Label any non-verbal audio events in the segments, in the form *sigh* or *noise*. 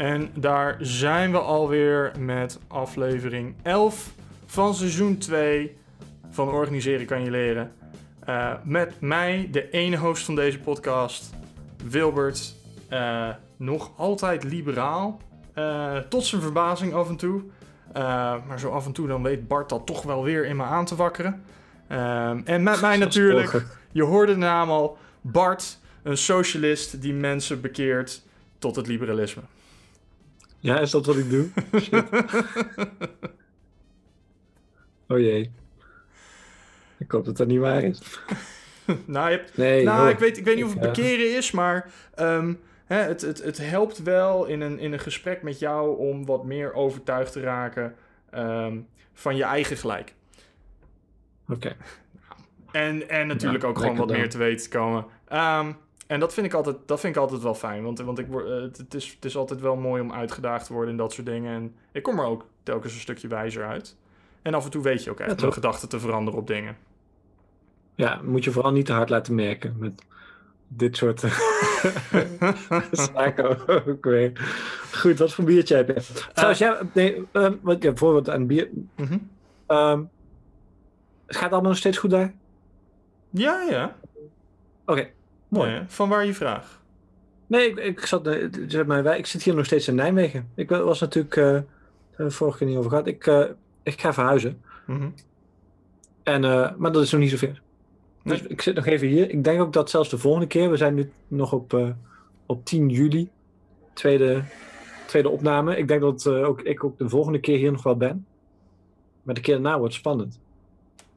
En daar zijn we alweer met aflevering 11 van seizoen 2 van Organiseren kan je leren. Uh, met mij, de ene host van deze podcast, Wilbert. Uh, nog altijd liberaal. Uh, tot zijn verbazing af en toe. maar zo af en toe dan weet Bart dat toch wel weer in me aan te wakkeren. en met *laughs* mij natuurlijk, je hoorde de naam al, Bart, een socialist die mensen bekeert tot het liberalisme. Ja, is dat wat ik doe? *laughs* oh jee. Ik hoop dat dat niet waar is. *laughs* nou, je nee, nou ik, weet, ik weet niet of het bekeren is, maar um, hè, het, het, het helpt wel in een, in een gesprek met jou om wat meer overtuigd te raken um, van je eigen gelijk. Oké. *laughs* En, en natuurlijk ook gewoon wat dan. meer te weten te komen. Um, en dat vind ik altijd, dat vind ik altijd wel fijn. Want, want ik, word, uh, het, is, het is altijd wel mooi om uitgedaagd te worden en dat soort dingen. En ik kom er ook telkens een stukje wijzer uit. En af en toe weet je ook echt ja, gedachten te veranderen op dingen. Ja, moet je vooral niet te hard laten merken met dit soort *laughs* zaken ook weer. Goed, wat voor biertje heb je? Trouwens, uh, ja, nee, um, wat, ja, bijvoorbeeld aan bier. Um, het gaat allemaal nog steeds goed daar? Ja, ja. Oké, mooi. Ja, van waar je vraag? Nee, ik, ik, zat, zeg maar, ik zit hier nog steeds in Nijmegen. Ik was natuurlijk, uh, vorige keer niet over gehad. Ik, uh, ik ga verhuizen. Mm -hmm. en, uh, maar dat is nog niet zover. Dus ik zit nog even hier. Ik denk ook dat zelfs de volgende keer, we zijn nu nog op, uh, op 10 juli, tweede, tweede opname. Ik denk dat ook, ik ook de volgende keer hier nog wel ben. Maar de keer daarna wordt spannend.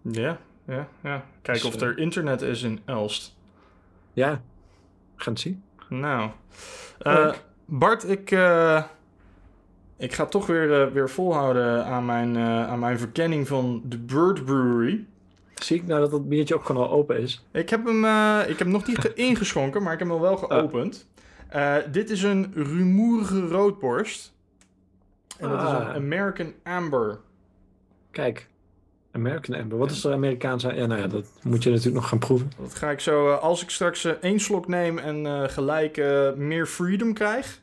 Ja, ja, ja. Kijken dus, of er internet is in Elst. Ja, we gaan het zien. Nou, uh, Bart, ik, ik ga toch weer, weer volhouden aan mijn, aan mijn verkenning van de Bird Brewery. Zie ik nou dat dat biertje ook gewoon al open is? Ik heb hem, ik heb nog niet ingeschonken, maar ik heb hem wel geopend. Uh, dit is een rumoerige roodborst. En dat is een ah. American Amber. Kijk, American Amber. Wat is er Amerikaans Ja, nou ja, dat moet je natuurlijk nog gaan proeven. Dat ga ik zo... Uh, als ik straks één slok neem en gelijk meer freedom krijg...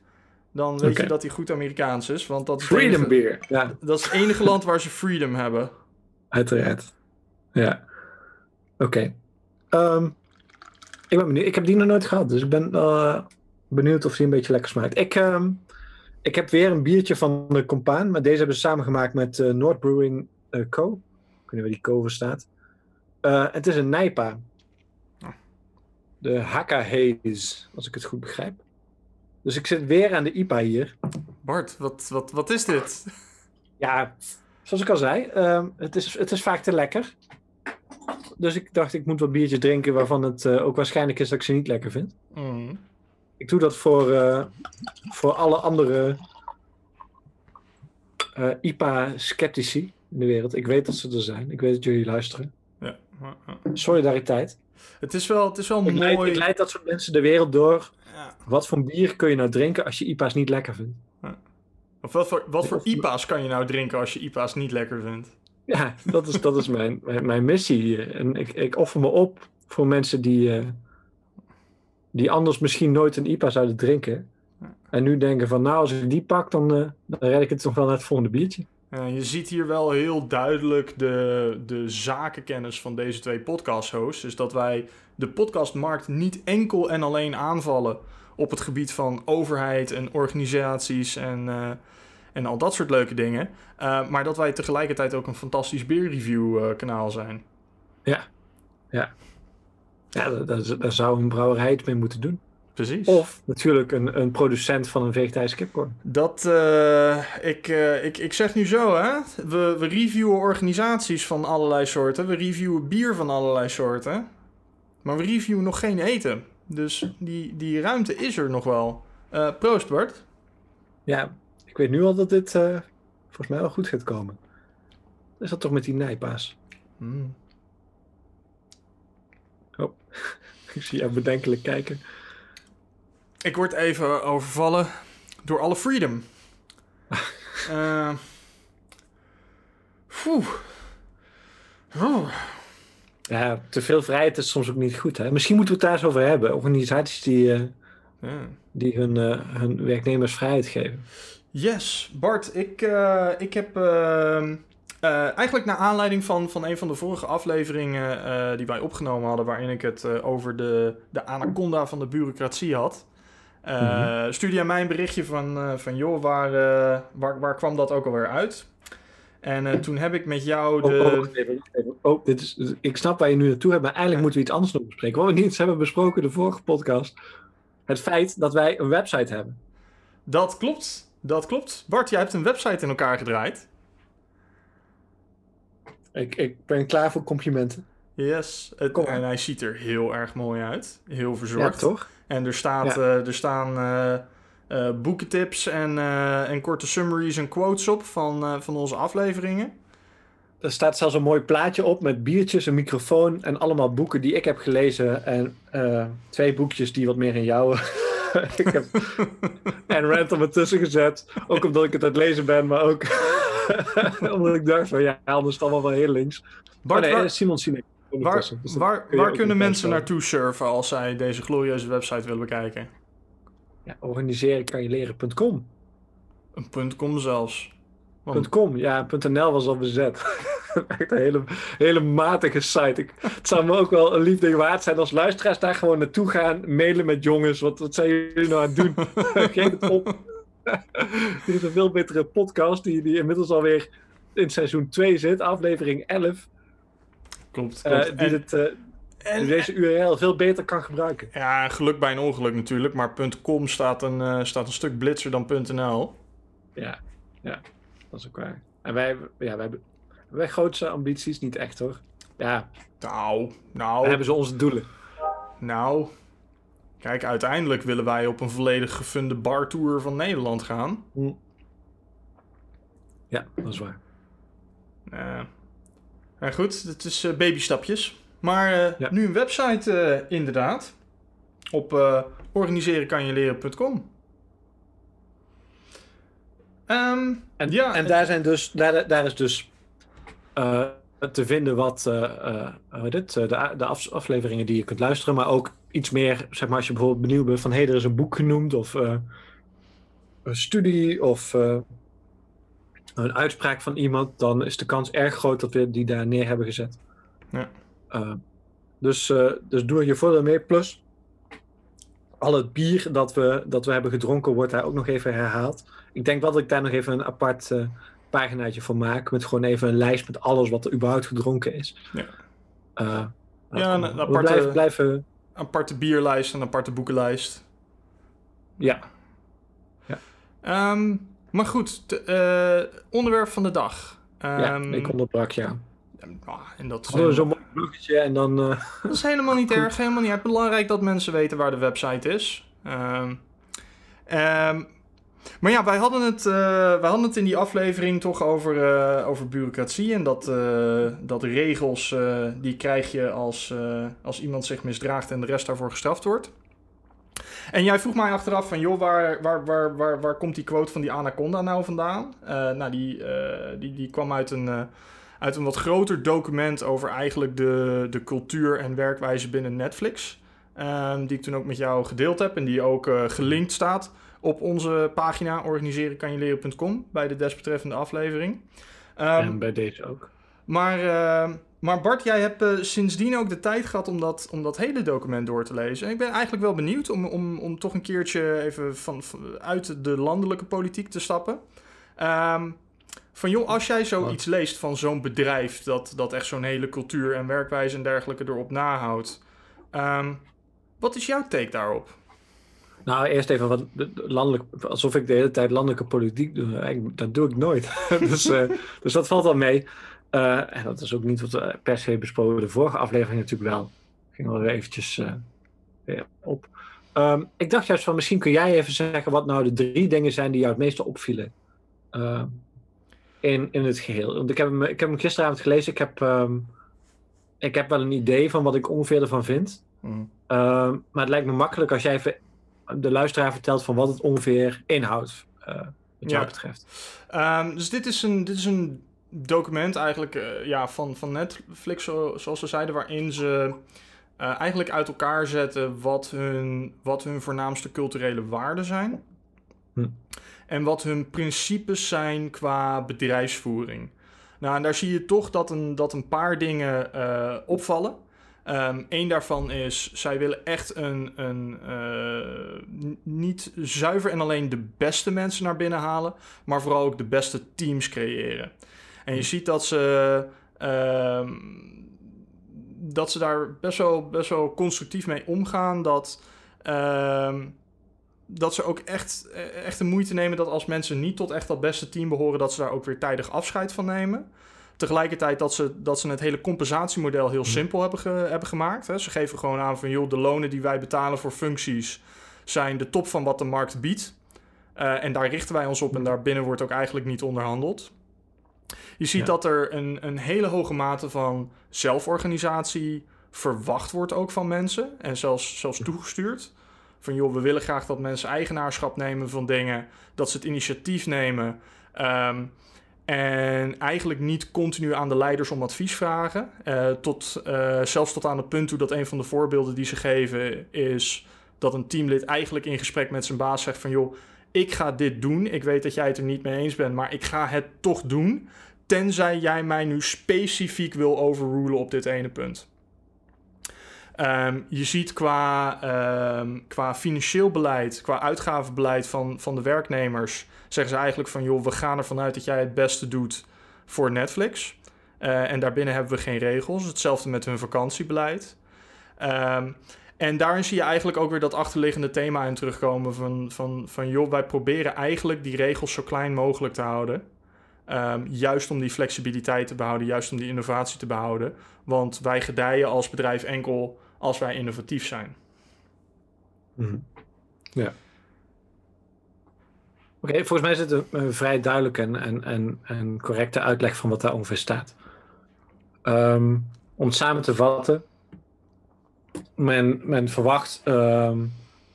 dan weet okay. je dat hij goed Amerikaans is. Want dat is freedom enige, beer, ja. Dat is het enige land waar ze freedom hebben. Uiteraard. Ja. Oké. Ehm, ik ben benieuwd. Ik heb die nog nooit gehad, dus ik ben benieuwd of die een beetje lekker smaakt. Ik, uh, ik heb weer een biertje van de Compaan, maar deze hebben ze samengemaakt met North Brewing Co. Ik weet niet waar die Co voor staat. het is een Nijpa. Oh. De Hakka Haze, als ik het goed begrijp. Dus ik zit weer aan de IPA hier. Bart, wat, wat, wat is dit? *laughs* Ja, zoals ik al zei, ehm, het, is, het is vaak te lekker. Dus ik dacht, ik moet wat biertjes drinken waarvan het uh, ook waarschijnlijk is dat ik ze niet lekker vind. Mm. Ik doe dat voor, uh, voor alle andere IPA-sceptici in de wereld. Ik weet dat ze er zijn. Ik weet dat jullie luisteren. Ja. Solidariteit. Het is wel, het is wel ik mooi. Leid, ik leid dat soort mensen de wereld door. Ja. Wat voor bier kun je nou drinken als je IPA's niet lekker vindt? Ja. Of wat voor, wat voor IPA's kan je nou drinken als je IPA's niet lekker vindt? Ja, dat is, dat is mijn, mijn, missie hier. En ik, ik offer me op voor mensen die, uh, die anders misschien nooit een IPA zouden drinken. En nu denken van, nou, als ik die pak, dan, uh, dan red ik het toch wel naar het volgende biertje. Ja, je ziet hier wel heel duidelijk de, de zakenkennis van deze twee podcast-hosts. Dus dat wij de podcastmarkt niet enkel en alleen aanvallen op het gebied van overheid en organisaties en... Uh, en al dat soort leuke dingen. Uh, maar dat wij tegelijkertijd ook een fantastisch beerreview uh, kanaal zijn. Ja, ja. Ja, daar, daar zou een brouwerij mee moeten doen. Precies. Of natuurlijk een, een producent van een vegetarische kipcorn. Dat, uh, ik, uh, ik, ik zeg nu zo, hè. We, we reviewen organisaties van allerlei soorten. We reviewen bier van allerlei soorten. Maar we reviewen nog geen eten. Dus die, die ruimte is er nog wel. Uh, proost, Bart. Ja, ik weet nu al dat dit uh, volgens mij wel goed gaat komen. Is dat toch met die nijpaas? Hmm. Oh, *laughs* ik zie jou bedenkelijk kijken. Ik word even overvallen door alle freedom. *laughs* uh, oh. Ja, te veel vrijheid is soms ook niet goed. Hè? Misschien moeten we het daar eens over hebben. Organisaties die, uh, Ja. die hun, eh, hun werknemers vrijheid geven. Yes, Bart, ik, eh, ik heb ehm, eh, eigenlijk naar aanleiding van, van een van de vorige afleveringen eh, die wij opgenomen hadden, waarin ik het eh, over de, de anaconda van de bureaucratie had, eh, Mhm. stuurde jij mij een berichtje van, eh, van joh, waar, eh, waar, waar kwam dat ook alweer uit? En eh, toen heb ik met jou Oh, de... oh, even, even. Oh, dit is, ik snap waar je nu naartoe hebt, maar eigenlijk moeten we iets anders nog bespreken. Wat we niet hebben besproken de vorige podcast. Het feit dat wij een website hebben. Dat klopt, dat klopt. Bart, jij hebt een website in elkaar gedraaid. Ik, ik ben klaar voor complimenten. Yes, het, en hij ziet er heel erg mooi uit. Heel Ja, verzorgd. toch? En er, staat, Ja. eh, er staan eh, eh, boekentips en, en korte summaries en quotes op van, van onze afleveringen. Er staat zelfs een mooi plaatje op met biertjes, een microfoon en allemaal boeken die ik heb gelezen. En twee boekjes die wat meer in jou. *laughs* ik heb *laughs* en random ertussen gezet. Ook omdat ik het aan het lezen ben, maar ook *laughs* omdat ik dacht van ja, anders is het allemaal wel heel links. Bart, oh, nee, waar, Simon Sinek. Waar. Dus waar, kun kunnen mensen naartoe surfen als zij deze glorieuze website willen bekijken? Ja, organiseren kan je leren.com. Een .com zelfs. Want- .com, ja, .nl was al bezet. *laughs* Echt een hele, hele matige site. Ik, het zou me ook wel een lief ding waard zijn als luisteraars daar gewoon naartoe gaan, mailen met jongens. Wat, wat zijn jullie nou aan het doen? *laughs* Geef het op. *laughs* Dit is een veel betere podcast die, die inmiddels alweer in seizoen 2 zit, aflevering 11. Klopt, eh, klopt. die, en, dit, eh, en- deze URL veel beter kan gebruiken. ja, geluk bij een ongeluk natuurlijk, maar .com staat een, eh, staat een stuk blitzer dan .nl. Ja, ja, dat is ook waar. En wij, ja, wij, hebben- wij grootste ambities, niet echt hoor. Ja, Nou, we nou, hebben ze onze doelen. nou. Kijk, uiteindelijk willen wij op een volledig gefunde bartour van Nederland gaan. Ja, dat is waar. Eh, maar goed, het is eh, babystapjes. Maar eh, Ja. nu een website eh, inderdaad. Op eh organiserenkanjeleren.com. Ehm, En, Ja, en daar, zijn dus, daar, daar is dus eh, te vinden wat eh, eh, het, eh, de, de af- afleveringen die je kunt luisteren, maar ook iets meer, zeg maar, als je bijvoorbeeld benieuwd bent van hé, er is een boek genoemd of eh, een studie of eh, een uitspraak van iemand, dan is de kans erg groot dat we die daar neer hebben gezet. Ja. Eh, dus, eh, dus doe er je voordeel mee. Plus, al het bier dat we, dat we hebben gedronken wordt daar ook nog even herhaald. Ik denk wel dat ik daar nog even een apart eh, paginaatje voor maak. Met gewoon even een lijst met alles wat er überhaupt gedronken is. Ja. Eh, Ja, een we aparte- blijven, blijven... aparte bierlijst en aparte boekenlijst. Ja, Ehm, maar goed, eh, onderwerp van de dag. ja, Ehm, ik onderbrak jou. ah, en dat is, zo'n mooi bruggetje en dan... eh, dat is helemaal niet *laughs* erg, helemaal niet erg. Belangrijk dat mensen weten waar de website is. Ehm, ehm, maar ja, wij hadden, het, eh, wij hadden het in die aflevering toch over, over bureaucratie. En dat, dat regels, die krijg je als, als iemand zich misdraagt en de rest daarvoor gestraft wordt. En jij vroeg mij achteraf van, joh, waar, waar, waar, waar, waar komt die quote van die anaconda nou vandaan? Eh, nou, die, eh, die, die kwam uit een, eh, uit een wat groter document over eigenlijk de, de cultuur en werkwijze binnen Netflix. Ehm, die ik toen ook met jou gedeeld heb en die ook gelinkt staat op onze pagina organiserenkanjeleren.com bij de desbetreffende aflevering. Ehm, en bij deze ook. maar, eh, maar Bart, jij hebt eh, sindsdien ook de tijd gehad om dat, om dat hele document door te lezen. En ik ben eigenlijk wel benieuwd om, om, om toch een keertje even van, van- uit de landelijke politiek te stappen. Ehm, van joh, als jij zoiets leest van zo'n bedrijf dat, dat echt zo'n hele cultuur en werkwijze en dergelijke erop nahoudt. ehm, wat is jouw take daarop? Nou, eerst even wat de- de landelijk, alsof ik de hele tijd landelijke politiek doe. Dat doe ik nooit. *laughs* dus, eh, dus dat valt wel mee. Eh, en dat is ook niet wat we per se besproken. De vorige aflevering natuurlijk wel. Ging wel weer eventjes eh, weer op. Ehm, ik dacht juist van misschien kun jij even zeggen wat nou de drie dingen zijn die jou het meeste opvielen. Ehm, in, in het geheel. Want ik heb, hem, ik heb hem gisteravond gelezen. Ik heb, ehm, ik heb wel een idee van wat ik ongeveer ervan vind. Ehm, maar het lijkt me makkelijk als jij even de luisteraar vertelt van wat het ongeveer inhoudt, eh, wat jou Ja. betreft. Dus dit is een, dit is een document eigenlijk eh, ja, van, van Netflix, zo- zoals ze zeiden, waarin ze eh, eigenlijk uit elkaar zetten wat hun, wat hun voornaamste culturele waarden zijn. Hm. En wat hun principes zijn qua bedrijfsvoering. Nou, en daar zie je toch dat een, dat een paar dingen eh, opvallen. Eén Eén daarvan is, zij willen echt een, een niet zuiver en alleen de beste mensen naar binnen halen, maar vooral ook de beste teams creëren. En je ziet dat ze, ehm, dat ze daar best wel, best wel constructief mee omgaan. Dat, ehm, dat ze ook echt, eh, echt de moeite nemen dat als mensen niet tot echt dat beste team behoren, dat ze daar ook weer tijdig afscheid van nemen. Tegelijkertijd dat ze, dat ze het hele compensatiemodel heel simpel hebben, ge- hebben gemaakt. Hè. Ze geven gewoon aan van, joh, de lonen die wij betalen voor functies zijn de top van wat de markt biedt. Eh, en daar richten wij ons op en daarbinnen wordt ook eigenlijk niet onderhandeld. Je ziet Ja. dat er een, een hele hoge mate van zelforganisatie verwacht wordt ook van mensen. En zelfs, zelfs toegestuurd. Van joh, we willen graag dat mensen eigenaarschap nemen van dingen. Dat ze het initiatief nemen. Ehm, en eigenlijk niet continu aan de leiders om advies vragen. Eh, tot, eh, zelfs tot aan het punt toe dat een van de voorbeelden die ze geven is dat een teamlid eigenlijk in gesprek met zijn baas zegt van joh, ik ga dit doen. Ik weet dat jij het er niet mee eens bent, maar ik ga het toch doen. Tenzij jij mij nu specifiek wil overrulen op dit ene punt. Ehm, je ziet qua, ehm, qua financieel beleid, qua uitgavenbeleid van, van de werknemers, zeggen ze eigenlijk van joh, we gaan ervan uit dat jij het beste doet voor Netflix. Eh, en daarbinnen hebben we geen regels. Hetzelfde met hun vakantiebeleid. Ehm, en daarin zie je eigenlijk ook weer dat achterliggende thema in terugkomen van, van, van joh, wij proberen eigenlijk die regels zo klein mogelijk te houden. Ehm, juist om die flexibiliteit te behouden, juist om die innovatie te behouden. Want wij gedijen als bedrijf enkel als wij innovatief zijn. Mhm. Ja. Oké, volgens mij is het een, een vrij duidelijk en, en, en, en correcte uitleg van wat daar ongeveer staat. Ehm, om samen te vatten, men, men verwacht ehm,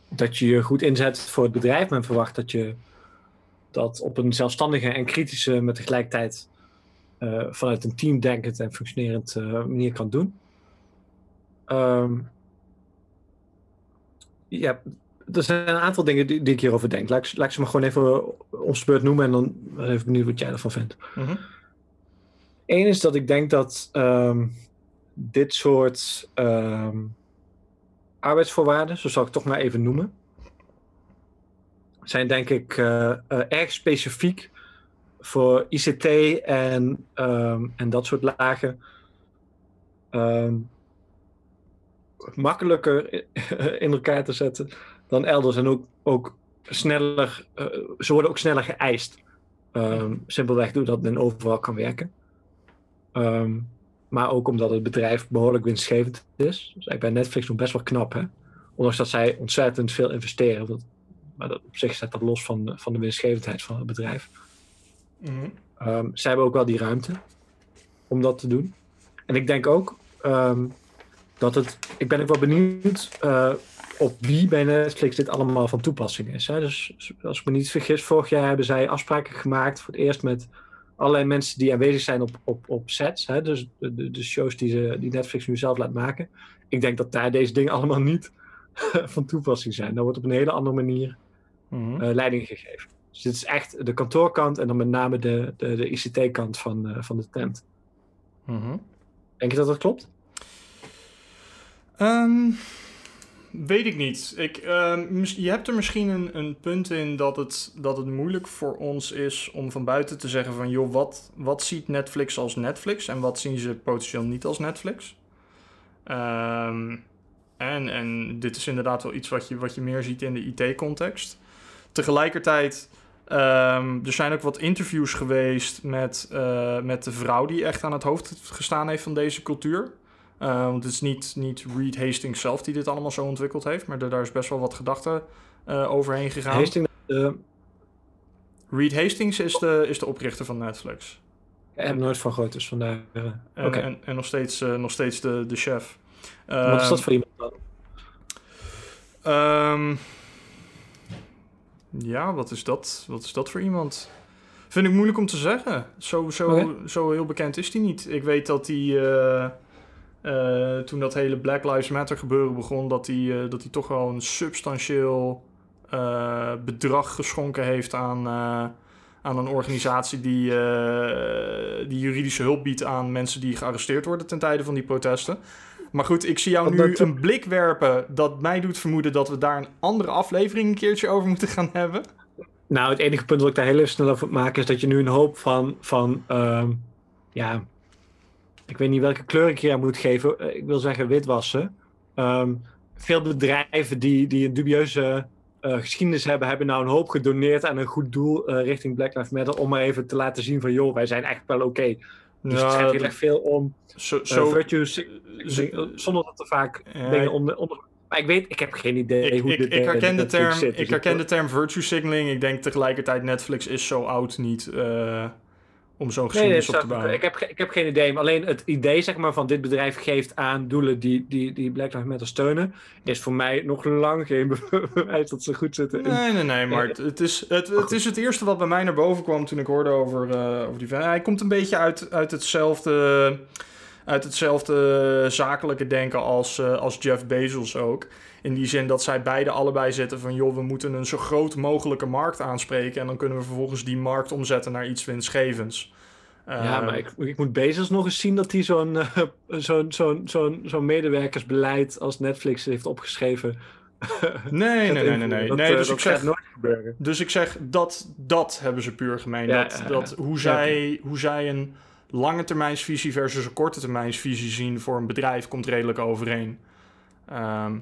dat je je goed inzet voor het bedrijf. Men verwacht dat je dat op een zelfstandige en kritische, maar tegelijkertijd eh, vanuit een team denkend en functionerend eh, manier kan doen. Ehm, ja, er zijn een aantal dingen die, die ik hierover denk. Laat ik, laat ik ze maar gewoon even ons beurt noemen en dan ben ik benieuwd wat jij ervan vindt. Mhm. Eén is dat ik denk dat ehm, dit soort arbeidsvoorwaarden, zo zal ik het toch maar even noemen, zijn denk ik eh, eh, erg specifiek voor ICT en, ehm, en dat soort lagen. ehm, makkelijker *laughs* in elkaar te zetten dan elders en ook, ook sneller, eh, ze worden ook sneller geëist. Ehm, simpelweg doordat men overal kan werken. Ehm, maar ook omdat het bedrijf behoorlijk winstgevend is. Dus bij Netflix nog best wel knap, hè? Ondanks dat zij ontzettend veel investeren. Maar dat, op zich staat dat los van, van de winstgevendheid van het bedrijf. Mhm. Ehm, zij hebben ook wel die ruimte om dat te doen. En ik denk ook ehm, dat het. Ik ben ook wel benieuwd eh, op wie bij Netflix dit allemaal van toepassing is. Hè? Dus als ik me niet vergis, vorig jaar hebben zij afspraken gemaakt voor het eerst met allerlei mensen die aanwezig zijn op, op, op sets. Hè? Dus de, de, shows die, ze, die Netflix nu zelf laat maken. Ik denk dat daar deze dingen allemaal niet *laughs* van toepassing zijn. Daar wordt op een hele andere manier Mhm. eh, leiding gegeven. Dus dit is echt de kantoorkant en dan met name de, de, de ICT-kant van, eh, van de tent. Mhm. Denk je dat dat klopt? Ehm, weet ik niet. Ik, ehm, je hebt er misschien een, een punt in dat het, dat het moeilijk voor ons is om van buiten te zeggen van... joh, wat, wat ziet Netflix als Netflix en wat zien ze potentieel niet als Netflix? Ehm, en, en dit is inderdaad wel iets wat je, wat je meer ziet in de IT-context. Tegelijkertijd, ehm, er zijn ook wat interviews geweest met, eh, met de vrouw die echt aan het hoofd gestaan heeft van deze cultuur. Uh, want het is niet, niet Reed Hastings zelf die dit allemaal zo ontwikkeld heeft, maar daar is best wel wat gedachten uh, overheen gegaan. Hastings, uh, Reed Hastings is de, is de oprichter van Netflix. Ik heb nooit van gehoord, dus vandaar. En, okay. en, en, nog steeds, nog steeds de, de chef. wat is dat voor iemand dan? Um, ja, wat is, dat, wat is dat voor iemand? Vind ik moeilijk om te zeggen. Zo, zo, okay. zo heel bekend is hij niet. Ik weet dat hij. Uh, eh, toen dat hele Black Lives Matter gebeuren begon, dat hij, eh, dat hij toch wel een substantieel eh, bedrag geschonken heeft aan, aan een organisatie die, die juridische hulp biedt aan mensen die gearresteerd worden ten tijde van die protesten. Maar goed, ik zie jou nu dat- een blik werpen dat mij doet vermoeden dat we daar een andere aflevering een keertje over moeten gaan hebben. Nou, het enige punt dat ik daar heel even snel over moet maken is dat je nu een hoop van, van ehm, ja, ik weet niet welke kleur ik hier aan moet geven. Eh, Ik wil zeggen witwassen. Ehm, veel bedrijven die, die een dubieuze eh, geschiedenis hebben, hebben nou een hoop gedoneerd aan een goed doel eh, richting Black Lives Matter. Om maar even te laten zien van, joh, wij zijn echt wel oké. Dus het gaat heel erg veel om zo, zo, virtue, sig- zo- zonder dat er vaak Ja, dingen onder, onder... Maar ik weet, ik heb geen idee ik, hoe ik, dit ik herken, de term, zit, dus ik herken de term virtue signaling. Ik denk tegelijkertijd Netflix is zo oud niet om zo'n nee, geschiedenis op te bouwen. ik, heb, ik heb geen idee. Maar alleen het idee zeg maar, van dit bedrijf geeft aan doelen die, die, die Black Lives Matter steunen, is voor mij nog lang geen *laughs* bewijs dat ze goed zitten. in- Nee, nee, nee, maar het, het is, het, het is het eerste wat bij mij naar boven kwam toen ik hoorde over, eh, over die. Hij komt een beetje uit, uit, hetzelfde, uit hetzelfde zakelijke denken als, eh, als Jeff Bezos ook. In die zin dat zij beide allebei zitten van... joh, we moeten een zo groot mogelijke markt aanspreken... en dan kunnen we vervolgens die markt omzetten naar iets winstgevends. ja, Ehm, maar ik, ik moet Bezos nog eens zien dat hij zo'n eh, zo'n zo'n zo'n zo'n medewerkersbeleid als Netflix heeft opgeschreven. *laughs* Nee, nee, nee, nee. nee. Dat, nee eh, dus, dat ik zeg, nooit gebeuren. dus ik zeg, dat, dat hebben ze puur gemeen. Ja, dat, dat, hoe, zij, hoe zij een lange termijnsvisie versus een korte termijnsvisie zien voor een bedrijf komt redelijk overeen. Ehm,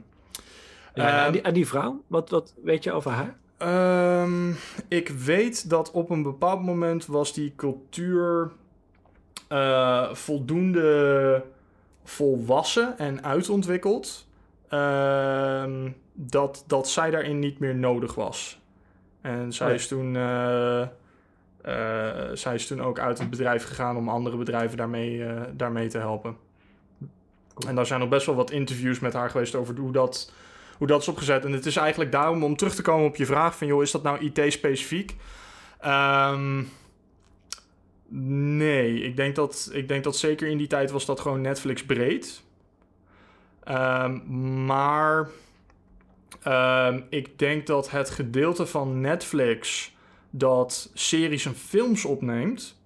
Ja, ehm, en, die, en die vrouw, wat, wat weet je over haar? Ehm, ik weet dat op een bepaald moment was die cultuur eh, voldoende volwassen en uitontwikkeld. ehm, dat, dat zij daarin niet meer nodig was. En zij, Oh is toen, eh, eh, zij is toen ook uit het bedrijf gegaan om andere bedrijven daarmee, daarmee te helpen. Cool. En daar zijn nog best wel wat interviews met haar geweest over hoe dat, hoe dat is opgezet. En het is eigenlijk daarom om terug te komen op je vraag van... joh, is dat nou IT-specifiek? Ehm, nee, ik denk, dat, ik denk dat zeker in die tijd was dat gewoon Netflix breed. Ehm, maar ehm, ik denk dat het gedeelte van Netflix dat series en films opneemt...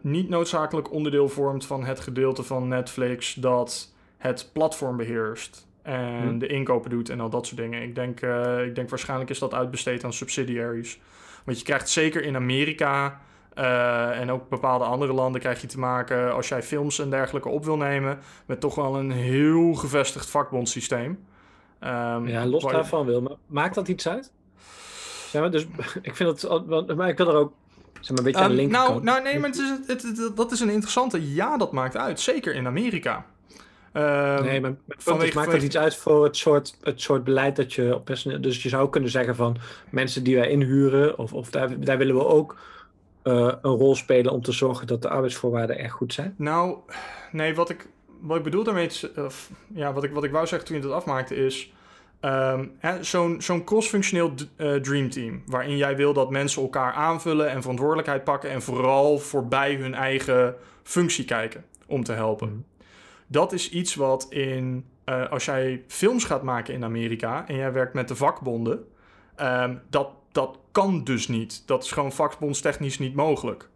niet noodzakelijk onderdeel vormt van het gedeelte van Netflix dat het platform beheerst en Hm. de inkopen doet en al dat soort dingen. Ik denk, eh, ik denk waarschijnlijk is dat uitbesteed aan subsidiaries. Want je krijgt zeker in Amerika eh, en ook bepaalde andere landen krijg je te maken als jij films en dergelijke op wil nemen met toch wel een heel gevestigd vakbondsysteem. Ehm, Ja, los je- daarvan wil. Maar maakt dat iets uit? Ja, maar dus *laughs* ik vind het, maar ik wil er ook zeg maar, een beetje aan de Ehm, linkerkant. nou, nou, nee, maar het is, het, het- dat is een interessante. Ja, dat maakt uit. Zeker in Amerika. Ehm, nee, maar vanwege- maakt dat iets uit voor het soort, het soort beleid dat je op personeel... Dus je zou kunnen zeggen van mensen die wij inhuren, of, of daar, daar willen we ook eh, een rol spelen om te zorgen dat de arbeidsvoorwaarden echt goed zijn. Nou, nee, wat ik, wat ik bedoel daarmee, of, ja, wat ik, wat ik wou zeggen toen je dat afmaakte is, hè, zo'n zo'n cross-functioneel eh, dreamteam, waarin jij wil dat mensen elkaar aanvullen en verantwoordelijkheid pakken en vooral voorbij hun eigen functie kijken om te helpen. Dat is iets wat in, eh, als jij films gaat maken in Amerika en jij werkt met de vakbonden, ehm, dat, dat kan dus niet. Dat is gewoon vakbondstechnisch niet mogelijk.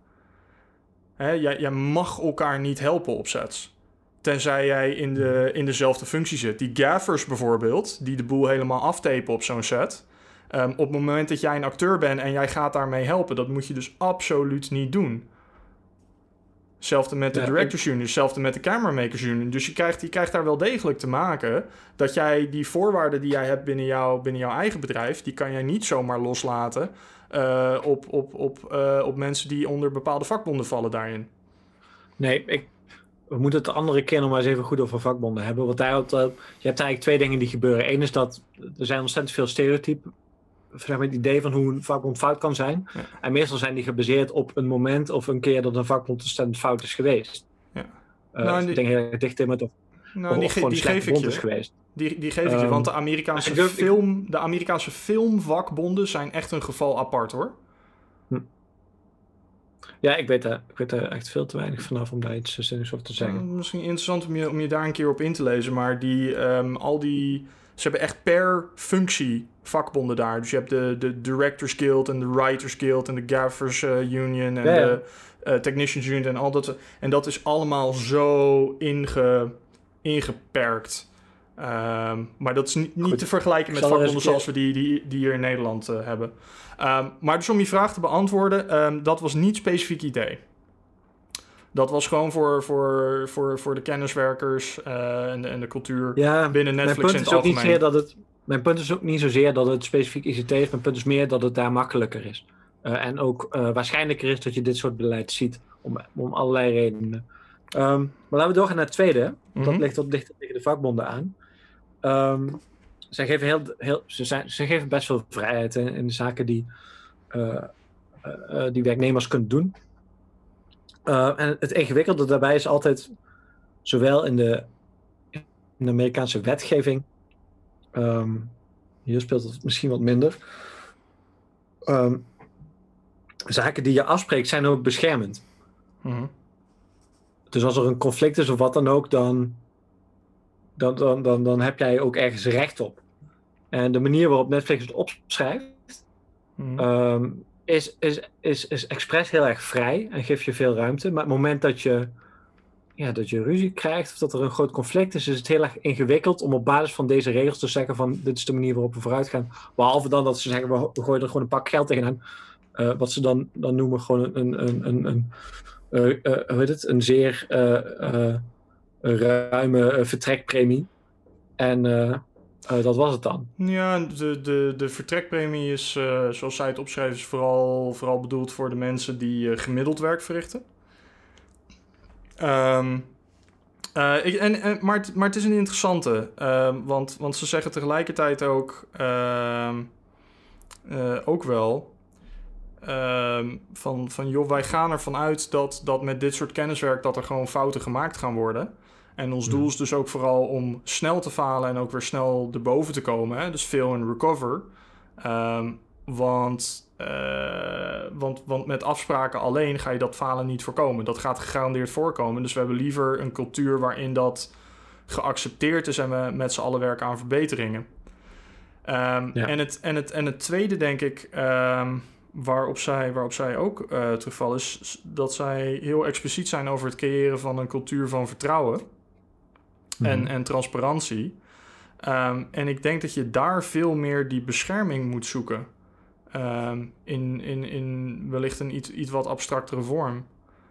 Hè, jij, jij mag elkaar niet helpen op sets. Tenzij jij in, de, in dezelfde functie zit. Die gaffers bijvoorbeeld, die de boel helemaal aftapen op zo'n set. ehm, op het moment dat jij een acteur bent en jij gaat daarmee helpen, dat moet je dus absoluut niet doen. Hetzelfde met de Ja, Directors Union, hetzelfde met de Cameramakers Union. Dus je krijgt, je krijgt daar wel degelijk te maken dat jij die voorwaarden die jij hebt binnen, jou, binnen jouw eigen bedrijf, die kan jij niet zomaar loslaten eh, op, op, op, eh, op mensen die onder bepaalde vakbonden vallen daarin. Nee, ik, we moeten het de andere keer nog maar eens even goed over vakbonden hebben. Want daar, eh, je hebt eigenlijk twee dingen die gebeuren. Eén is dat er zijn ontzettend veel stereotypen. Zeg maar het idee van hoe een vakbond fout kan zijn. Ja. En meestal zijn die gebaseerd op een moment of een keer dat een vakbond ontzettend fout is geweest. Ja. Eh, Nou, en ik die- denk heel erg dicht in met of, Nou, of die, ge- die geef ik is je. geweest. Die, die geef ik je, Ehm, want de Amerikaanse, ik- film, de Amerikaanse filmvakbonden zijn echt een geval apart hoor. Ja, ik weet, daar, ik weet daar echt veel te weinig vanaf om daar iets zinnigs over te zeggen. Uh, misschien interessant om je, om je daar een keer op in te lezen, maar die, um, al die... Ze hebben echt per functie vakbonden daar. Dus je hebt de, de Directors Guild en de Writers Guild en de Gaffers uh, Union en Ja, ja. de uh, Technicians Union en al dat. En dat is allemaal zo inge, ingeperkt. Ehm, maar dat is niet, te vergelijken met vakbonden zoals we die, die, die hier in Nederland eh, hebben. Ehm, maar dus om je vraag te beantwoorden, ehm, dat was niet specifiek idee. Dat was gewoon voor, voor, voor, voor de kenniswerkers eh, en, de, en de cultuur Ja, binnen mijn Netflix punt in is het ook niet algemeen. zozeer dat het. Mijn punt is ook niet zozeer dat het specifiek ICT is. Mijn punt is meer dat het daar makkelijker is. Eh, en ook eh, waarschijnlijker is dat je dit soort beleid ziet. Om, om allerlei redenen. Ehm, maar laten we doorgaan naar het tweede. Dat Mhm. ligt wat dichter tegen de vakbonden aan. Ehm, zij geven heel, heel, ze, zijn, ze geven best veel vrijheid in, in de zaken die, eh, die werknemers kunnen doen. Eh, en het ingewikkelde daarbij is altijd, zowel in de, in de Amerikaanse wetgeving, ehm, hier speelt het misschien wat minder. Ehm, zaken die je afspreekt zijn ook beschermend. Mhm. Dus als er een conflict is of wat dan ook, dan, dan, dan, dan, dan heb jij ook ergens recht op. En de manier waarop Netflix het opschrijft, Mhm. ehm, is, is, is, is expres heel erg vrij en geeft je veel ruimte. Maar het moment dat je, ja, dat je ruzie krijgt of dat er een groot conflict is, is het heel erg ingewikkeld om op basis van deze regels te zeggen van dit is de manier waarop we vooruit gaan. Behalve dan dat ze zeggen we, gooien er gewoon een pak geld tegenaan. Eh, wat ze dan, dan noemen gewoon een, een, een, een, eh, eh, hoe heet het? een zeer ruime vertrekpremie. En dat was het dan. Ja, de, de, de vertrekpremie is, zoals zij het opschrijven, is vooral, vooral bedoeld voor de mensen die gemiddeld werk verrichten. Ehm, eh, ik, en, en, maar, het, maar het is een interessante, ehm, want, want ze zeggen tegelijkertijd ook, ehm, eh, ook wel van, van joh, wij gaan ervan uit dat, dat met dit soort kenniswerk dat er gewoon fouten gemaakt gaan worden. En ons doel is dus ook vooral om snel te falen en ook weer snel erboven te komen. Hè? Dus fail and recover. Ehm, want, eh, want, want met afspraken alleen ga je dat falen niet voorkomen. Dat gaat gegarandeerd voorkomen. Dus we hebben liever een cultuur waarin dat geaccepteerd is en we met z'n allen werken aan verbeteringen. Ehm, Ja. en, het, en, het, en het tweede, denk ik, ehm, waarop, zij, waarop zij ook eh terugvallen, is dat zij heel expliciet zijn over het creëren van een cultuur van vertrouwen en, Mhm. en transparantie. Ehm, en ik denk dat je daar veel meer die bescherming moet zoeken. Ehm, in, in, in wellicht een iets, iets wat abstractere vorm.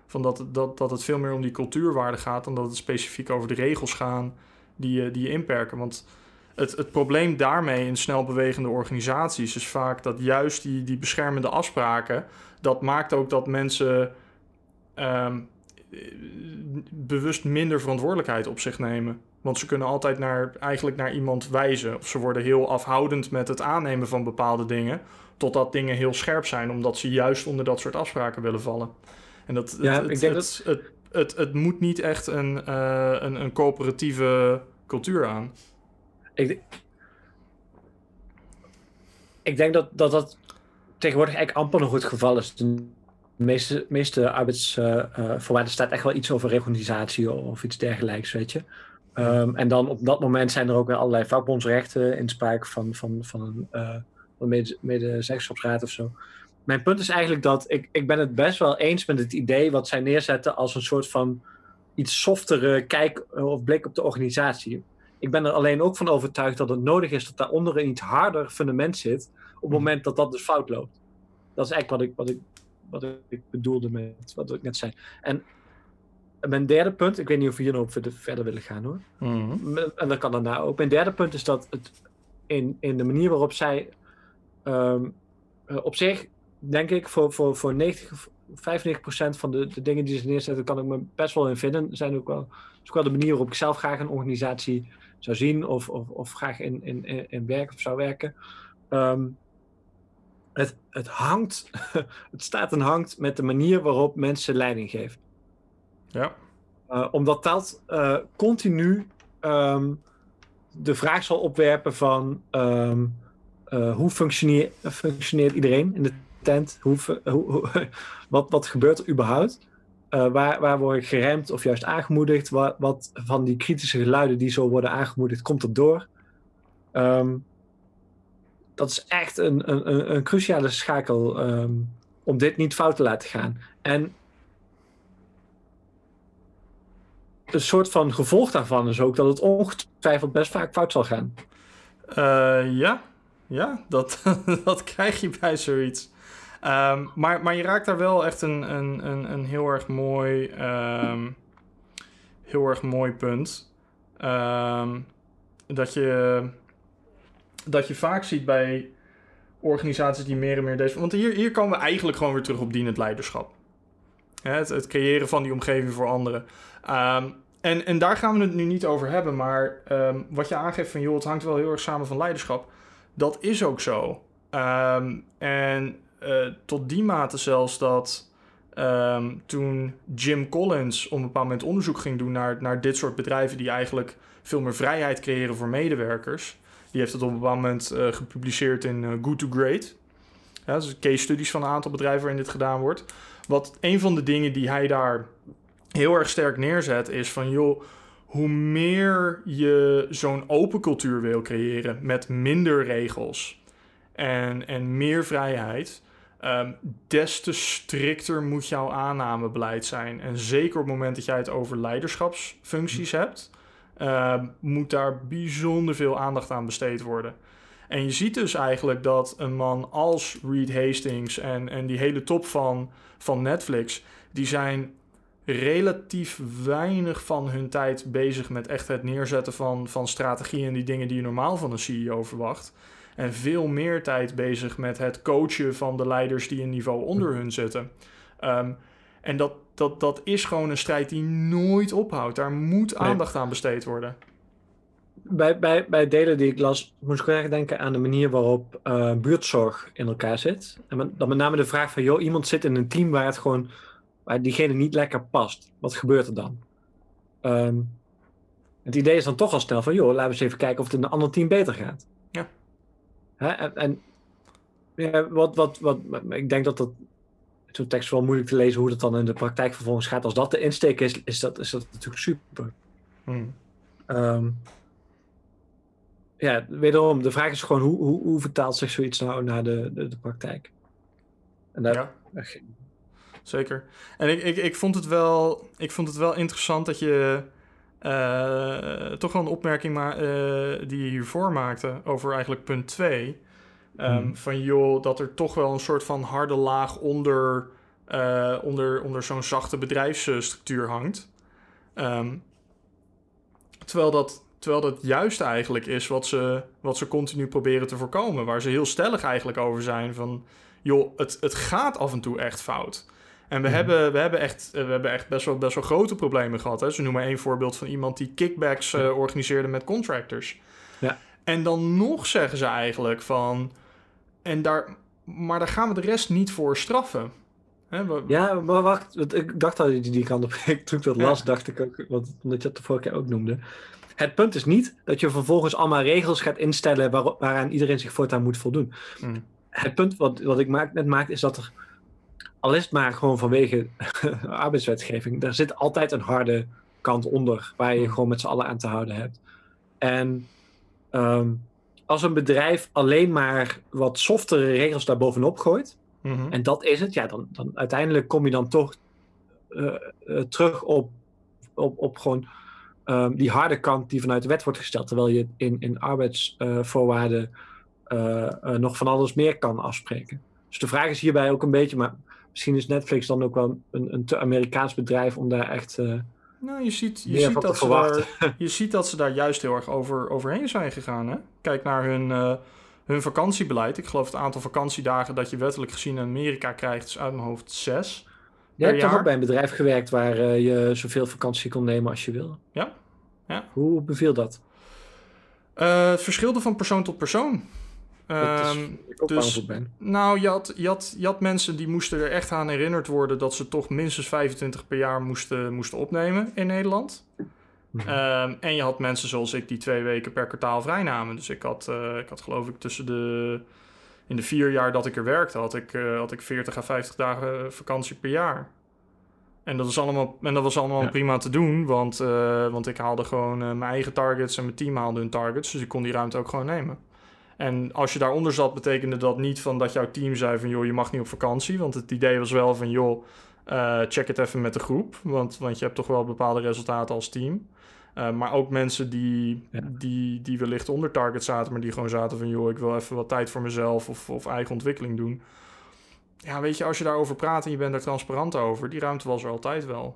Van dat, dat, dat het veel meer om die cultuurwaarde gaat dan dat het specifiek over de regels gaan die, je- die je inperken. Want het, het probleem daarmee in snel bewegende organisaties is vaak dat juist die, die beschermende afspraken, dat maakt ook dat mensen ehm, eh, bewust minder verantwoordelijkheid op zich nemen. Want ze kunnen altijd naar, eigenlijk naar iemand wijzen. Of ze worden heel afhoudend met het aannemen van bepaalde dingen. Totdat dingen heel scherp zijn, omdat ze juist onder dat soort afspraken willen vallen. En dat, Ja, het, ik denk het, het, het, het, het moet niet echt een, eh, een, een coöperatieve cultuur aan. Ik, denk- ik denk dat, dat dat tegenwoordig eigenlijk amper nog het geval is. De meeste, meeste arbeidsvoorwaarden staat echt wel iets over reorganisatie of iets dergelijks, weet je. Ehm, en dan op dat moment zijn er ook weer allerlei vakbondsrechten in sprake van, van, van een mede- medezeggenschapsraad of zo. Mijn punt is eigenlijk dat ik, ik ben het best wel eens met het idee wat zij neerzetten als een soort van iets softere kijk eh, of blik op de organisatie. Ik ben er alleen ook van overtuigd dat het nodig is dat daaronder een iets harder fundament zit op het moment dat dat dus fout loopt. Dat is eigenlijk wat ik, wat ik, wat ik bedoelde met wat ik net zei. En mijn derde punt, ik weet niet of we hier nog verder willen gaan hoor. Mhm. En dat kan daarna ook. Mijn derde punt is dat het in, in de manier waarop zij um, uh, op zich, denk ik, voor, voor, voor 90, 95% van de, de dingen die ze neerzetten, kan ik me best wel in vinden. Zijn ook wel, is ook wel de manier waarop ik zelf graag een organisatie zou zien of, of, of graag in, in, in werk of zou werken. Um, het, het hangt, *laughs* het staat en hangt met de manier waarop mensen leiding geven. Ja. Uh, omdat dat uh, continu um, de vraag zal opwerpen van um, uh, hoe functioneert, functioneert iedereen in het tent? Hoe, hoe, hoe- *laughs* wat, wat gebeurt er überhaupt? Eh, waar, waar word ik geremd of juist aangemoedigd? Wat, wat van die kritische geluiden die zo worden aangemoedigd, komt er door? Ehm, dat is echt een, een, een, cruciale schakel ehm, om dit niet fout te laten gaan. En een soort van gevolg daarvan is ook dat het ongetwijfeld best vaak fout zal gaan. Eh, ja, ja dat, *laughs* dat krijg je bij zoiets. Ehm, maar, maar je raakt daar wel echt een, een, een, een heel erg mooi, ehm, heel erg mooi punt. Dat, je, dat je vaak ziet bij organisaties die meer en meer deze... Want hier, hier komen we eigenlijk gewoon weer terug op dienend leiderschap. Het, het creëren van die omgeving voor anderen. Ehm, en, en daar gaan we het nu niet over hebben. Maar ehm, wat je aangeeft van... joh, het hangt wel heel erg samen van leiderschap. Dat is ook zo. Ehm, en eh, tot die mate zelfs dat... toen Jim Collins op een bepaald moment onderzoek ging doen... naar, naar dit soort bedrijven die eigenlijk veel meer vrijheid creëren voor medewerkers... die heeft het op een bepaald moment eh, gepubliceerd in eh, Good to Great... Ja, dus case studies van een aantal bedrijven waarin dit gedaan wordt. Wat een van de dingen die hij daar heel erg sterk neerzet, is van joh, hoe meer je zo'n open cultuur wil creëren met minder regels en, en meer vrijheid, ehm, des te strikter moet jouw aannamebeleid zijn. En zeker op het moment dat jij het over leiderschapsfuncties hebt, ehm, moet daar bijzonder veel aandacht aan besteed worden. En je ziet dus eigenlijk dat een man als Reed Hastings en, en die hele top van, van Netflix, die zijn relatief weinig van hun tijd bezig met echt het neerzetten van, van strategieën en die dingen die je normaal van een CEO verwacht. En veel meer tijd bezig met het coachen van de leiders die een niveau onder hun zitten. Ehm, en dat, dat, dat is gewoon een strijd die nooit ophoudt. Daar moet Nee. aandacht aan besteed worden. Bij, bij, bij delen die ik las, moest ik erg denken aan de manier waarop eh, buurtzorg in elkaar zit. En met- dan met name de vraag van, joh, iemand zit in een team waar het gewoon, waar diegene niet lekker past. Wat gebeurt er dan? Ehm, het idee is dan toch al snel van, joh, laten we eens even kijken of het in een ander team beter gaat. Ja. Hè? En, en ja, wat, wat, wat, ik denk dat dat zo'n tekst wel moeilijk te lezen hoe dat dan in de praktijk vervolgens gaat. Als dat de insteek is, is dat, is dat natuurlijk super. Hmm. Ehm, ja, wederom, de vraag is gewoon hoe, hoe, hoe vertaalt zich zoiets nou naar de, de, de praktijk? En daar, Ja. Zeker. En ik, ik, ik, vond het wel, ik vond het wel interessant dat je eh, toch wel een opmerking ma- eh, die je hiervoor maakte over eigenlijk punt 2. Mhm. Van joh, dat er toch wel een soort van harde laag onder, eh, onder, onder zo'n zachte bedrijfsstructuur hangt. Ehm, terwijl, dat, terwijl dat juist eigenlijk is wat ze, wat ze continu proberen te voorkomen. Waar ze heel stellig eigenlijk over zijn van... joh, het, het gaat af en toe echt fout. En we, Mhm. hebben, we, hebben echt, we hebben echt best wel, best wel grote problemen gehad. Hè? Ze noemen één voorbeeld van iemand die kickbacks eh, organiseerde met contractors. Ja. En dan nog zeggen ze eigenlijk van... En daar, maar daar gaan we de rest niet voor straffen. Hè, we- Ja, maar wacht, want ik dacht dat je die, kant op *laughs* ging. Toen ik dat Ja. las, dacht ik ook, want, omdat je dat de vorige keer ook noemde. Het punt is niet dat je vervolgens allemaal regels gaat instellen waar, waaraan iedereen zich voortaan moet voldoen. Hmm. Het punt wat, wat ik maak, net maak, is dat er, al is het maar gewoon vanwege *laughs* arbeidswetgeving, er zit altijd een harde kant onder waar je Hmm. gewoon met z'n allen aan te houden hebt. En ehm, als een bedrijf alleen maar wat softere regels daarbovenop gooit, Mhm. en dat is het, ja, dan, dan uiteindelijk kom je dan toch eh, eh, terug op, op, op gewoon ehm, die harde kant die vanuit de wet wordt gesteld. Terwijl je in, in arbeidsvoorwaarden eh, nog van alles meer kan afspreken. Dus de vraag is hierbij ook een beetje, maar misschien is Netflix dan ook wel een, een te Amerikaans bedrijf om daar echt. Nou, je ziet, je, ziet dat ze daar, *laughs* je ziet dat ze daar juist heel erg over, overheen zijn gegaan. Hè? Kijk naar hun, eh, hun vakantiebeleid. Ik geloof het aantal vakantiedagen dat je wettelijk gezien in Amerika krijgt, is uit mijn hoofd zes. Jij hebt toch ook bij een bedrijf gewerkt waar eh, je zoveel vakantie kon nemen als je wil? Ja, ja. Hoe beviel dat? Eh, het verschilde van persoon tot persoon. Dat is Ehm, ik dus- ben. Nou, je had, je, had, je had mensen die moesten er echt aan herinnerd worden dat ze toch minstens 25 per jaar moesten, moesten opnemen in Nederland. Mhm. Ehm, en je had mensen zoals ik die twee weken per kwartaal vrij namen. Dus ik had, eh, ik had geloof ik tussen de in de vier jaar dat ik er werkte, had ik, eh, had ik 40 à 50 dagen vakantie per jaar. En dat, is allemaal, en dat was allemaal Ja. prima te doen, want, eh, want ik haalde gewoon eh, mijn eigen targets en mijn team haalde hun targets. Dus ik kon die ruimte ook gewoon nemen. En als je daaronder zat, betekende dat niet van dat jouw team zei van joh, je mag niet op vakantie. Want het idee was wel van joh, eh, check het even met de groep. Want, want je hebt toch wel bepaalde resultaten als team. Eh, maar ook mensen die, Ja. die, die wellicht onder target zaten, maar die gewoon zaten van joh, ik wil even wat tijd voor mezelf of, of eigen ontwikkeling doen. Ja, weet je, als je daarover praat en je bent er transparant over, die ruimte was er altijd wel.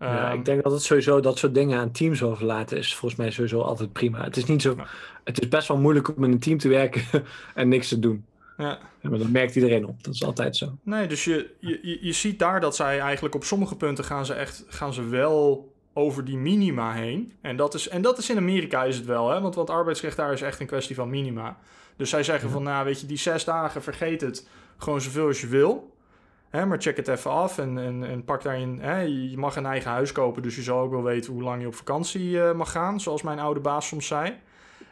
Ja, Ehm, ik denk dat het sowieso dat soort dingen aan teams overlaten is volgens mij sowieso altijd prima. Het is niet zo. Ja. Het is best wel moeilijk om in een team te werken *laughs* en niks te doen. ja. Maar dat merkt iedereen op. Dat is altijd zo. Nee, dus je, je, je- je ziet daar dat zij eigenlijk op sommige punten gaan ze echt gaan ze wel over die minima heen. En dat is, en dat is in Amerika is het wel, hè? Want, want arbeidsrecht daar is echt een kwestie van minima. Dus zij zeggen Ja. van, nou weet je, die zes dagen, vergeet het gewoon zoveel als je wil. Hè, maar check het even af en, en, en pak daarin. Hè, je mag een eigen huis kopen, dus je zal ook wel weten hoe lang je op vakantie eh, mag gaan, zoals mijn oude baas soms zei.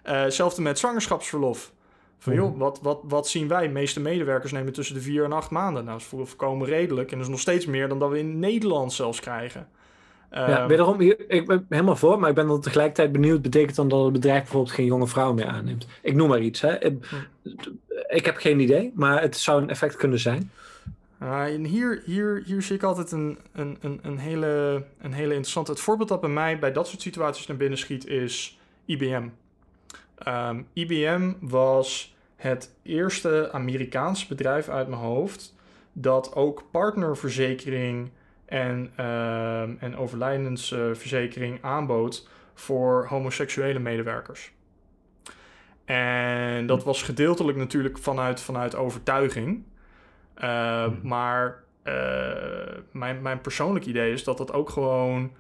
Eh, hetzelfde met zwangerschapsverlof. Van joh, Mhm. wat, wat, wat zien wij? De meeste medewerkers nemen tussen de vier en acht maanden. Nou, dat is voor- voorkomen redelijk. En dat is nog steeds meer dan dat we in Nederland zelfs krijgen. ja, Ehm, wederom, ik ben helemaal voor, maar ik ben dan tegelijkertijd benieuwd. Betekent dan dat het bedrijf bijvoorbeeld geen jonge vrouwen meer aanneemt? Ik noem maar iets. Hè. Ik, ik heb geen idee, maar het zou een effect kunnen zijn. Ah, en hier, hier, hier zie ik altijd een, een, een, een, hele, een hele interessante... Het voorbeeld dat bij mij bij dat soort situaties naar binnen schiet is IBM. Ehm, IBM was het eerste Amerikaans bedrijf uit mijn hoofd... dat ook partnerverzekering en, ehm en overlijdensverzekering aanbood... voor homoseksuele medewerkers. En dat was gedeeltelijk natuurlijk vanuit, vanuit overtuiging... Uh, Hmm. Maar uh, mijn, mijn persoonlijk idee is dat dat ook gewoon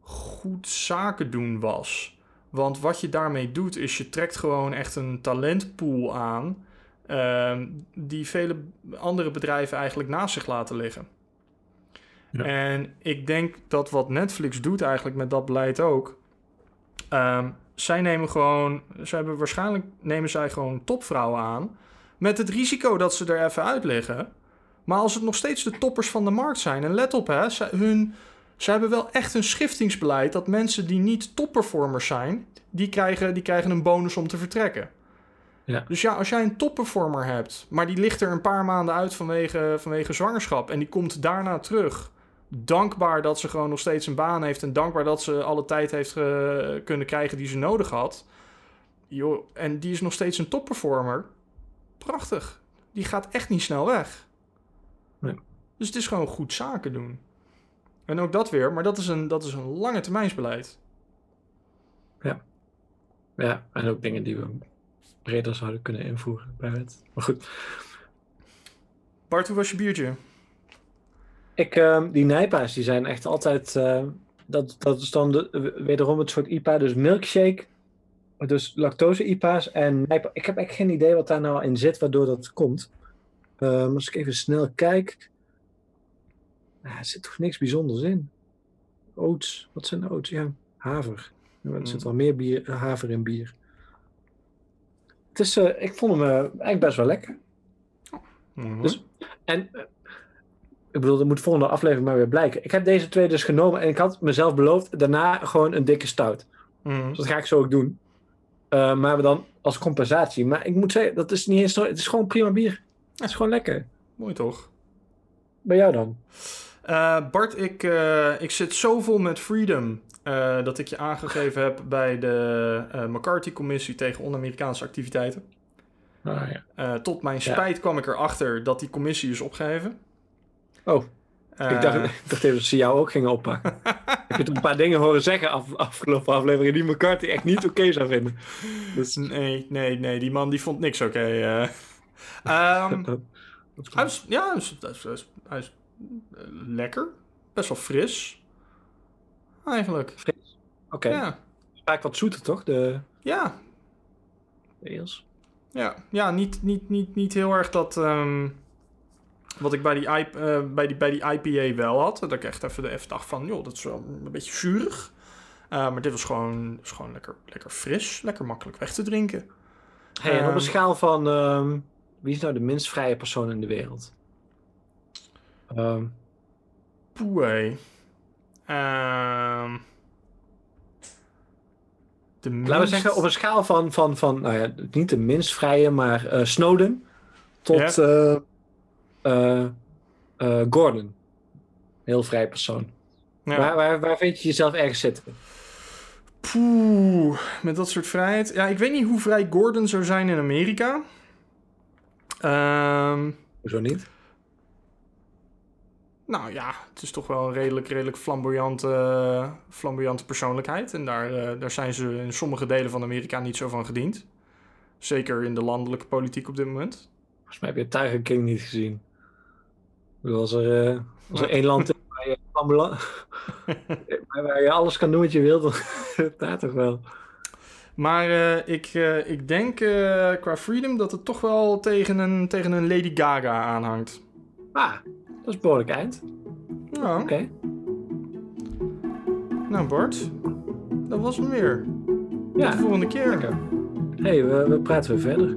goed zaken doen was. Want wat je daarmee doet, is je trekt gewoon echt een talentpool aan. Uh, die vele andere bedrijven eigenlijk naast zich laten liggen. Ja. En ik denk dat wat Netflix doet eigenlijk met dat beleid ook. Um, zij nemen gewoon, zij hebben waarschijnlijk nemen zij gewoon topvrouwen aan. Met het risico dat ze er even uit liggen. Maar als het nog steeds de toppers van de markt zijn. En let op, hè, ze, hun, ze hebben wel echt een schiftingsbeleid. Dat mensen die niet topperformers zijn. Die krijgen, die krijgen een bonus om te vertrekken. Ja. Dus ja, als jij een topperformer hebt. Maar die ligt er een paar maanden uit vanwege, vanwege zwangerschap. En die komt daarna terug. Dankbaar dat ze gewoon nog steeds een baan heeft. En dankbaar dat ze alle tijd heeft ge, kunnen krijgen die ze nodig had. Yo, en die is nog steeds een topperformer prachtig. Die gaat echt niet snel weg. Nee. Dus het is gewoon goed zaken doen. En ook dat weer, maar dat is een, dat is een lange termijnsbeleid. Ja. Ja, en ook dingen die we breder zouden kunnen invoeren bij het. Maar goed. Bart, hoe was je biertje? Ik, uh, die Nijpa's, die zijn echt altijd... Uh, dat, dat is dan de, wederom het soort IPA, dus milkshake... Dus lactose-IPA's en nijpa. Ik heb echt geen idee wat daar nou in zit, waardoor dat komt. Uh, als ik even snel kijk. Nou, er zit toch niks bijzonders in. Oats. Wat zijn oats? Ja, haver. Er mm. zit wel meer bier, haver in bier. Het is, uh, ik vond hem uh, eigenlijk best wel lekker. Mm-hmm. Dus, en ik bedoel, dat moet de volgende aflevering maar weer blijken. Ik heb deze twee dus genomen en ik had mezelf beloofd daarna gewoon een dikke stout. Mm-hmm. Dus dat ga ik zo ook doen. Uh, maar dan als compensatie. Maar ik moet zeggen, dat is niet eens. Het is gewoon prima bier. Het is gewoon lekker. Mooi toch? Bij jou dan? Uh, Bart, ik, uh, ik zit zo vol met freedom. Dat ik je aangegeven heb bij de McCarthy-commissie tegen on-Amerikaanse activiteiten. Ah, ja. tot mijn spijt ja. kwam ik erachter dat die commissie is opgeheven. Oh. Ik, dacht, ik dacht even dat ze jou ook gingen oppakken. ik *laughs* heb een paar dingen horen zeggen af, afgelopen aflevering die McCarthy echt niet oké okay zou vinden. Dus... Nee, nee, nee, die man die vond niks oké. Okay, uh. um, hij is, ja, hij is, hij is, hij is uh, lekker. Best wel fris. Eigenlijk. Fris? Oké. Okay. Ja. Vaak wat zoeter, toch? De... Ja. De eels. Ja, ja niet, niet, niet, niet heel erg dat... Um, wat ik bij die, uh, bij, die, bij die IPA wel had. Dat ik echt even, dacht van, joh, dat is wel een beetje zuurig. Uh, maar dit was gewoon, was gewoon lekker, lekker fris. Lekker makkelijk weg te drinken. Hey, en op een schaal van... Um, wie is nou de minst vrije persoon in de wereld? Ehm, Poeh. Ehm Laten we zeggen, op een schaal van, van, van nou ja, niet de minst vrije, maar eh, Snowden tot Ja. eh, eh, eh, Gordon. Heel vrij persoon. Ja. Waar, waar, waar vind je jezelf ergens zitten? Poeh, met dat soort vrijheid. Ja, ik weet niet hoe vrij Gordon zou zijn in Amerika. Hoezo niet? nou ja, het is toch wel een redelijk, redelijk flamboyante, flamboyante persoonlijkheid. En daar, eh, daar zijn ze in sommige delen van Amerika niet zo van gediend. Zeker in de landelijke politiek op dit moment. Volgens mij heb je Tiger King niet gezien. Als er, eh, als er één land is waar je, *laughs* *laughs* waar je alles kan doen wat je wilt, dan *laughs* daar toch wel. Maar eh, ik, eh, ik denk qua freedom dat het toch wel tegen een, tegen een Lady Gaga aanhangt. Ah, dat is behoorlijk eind. Ja, Oké. nou Bart, dat was hem weer. Tot Ja, de volgende keer. lekker. hey, we, we praten weer verder.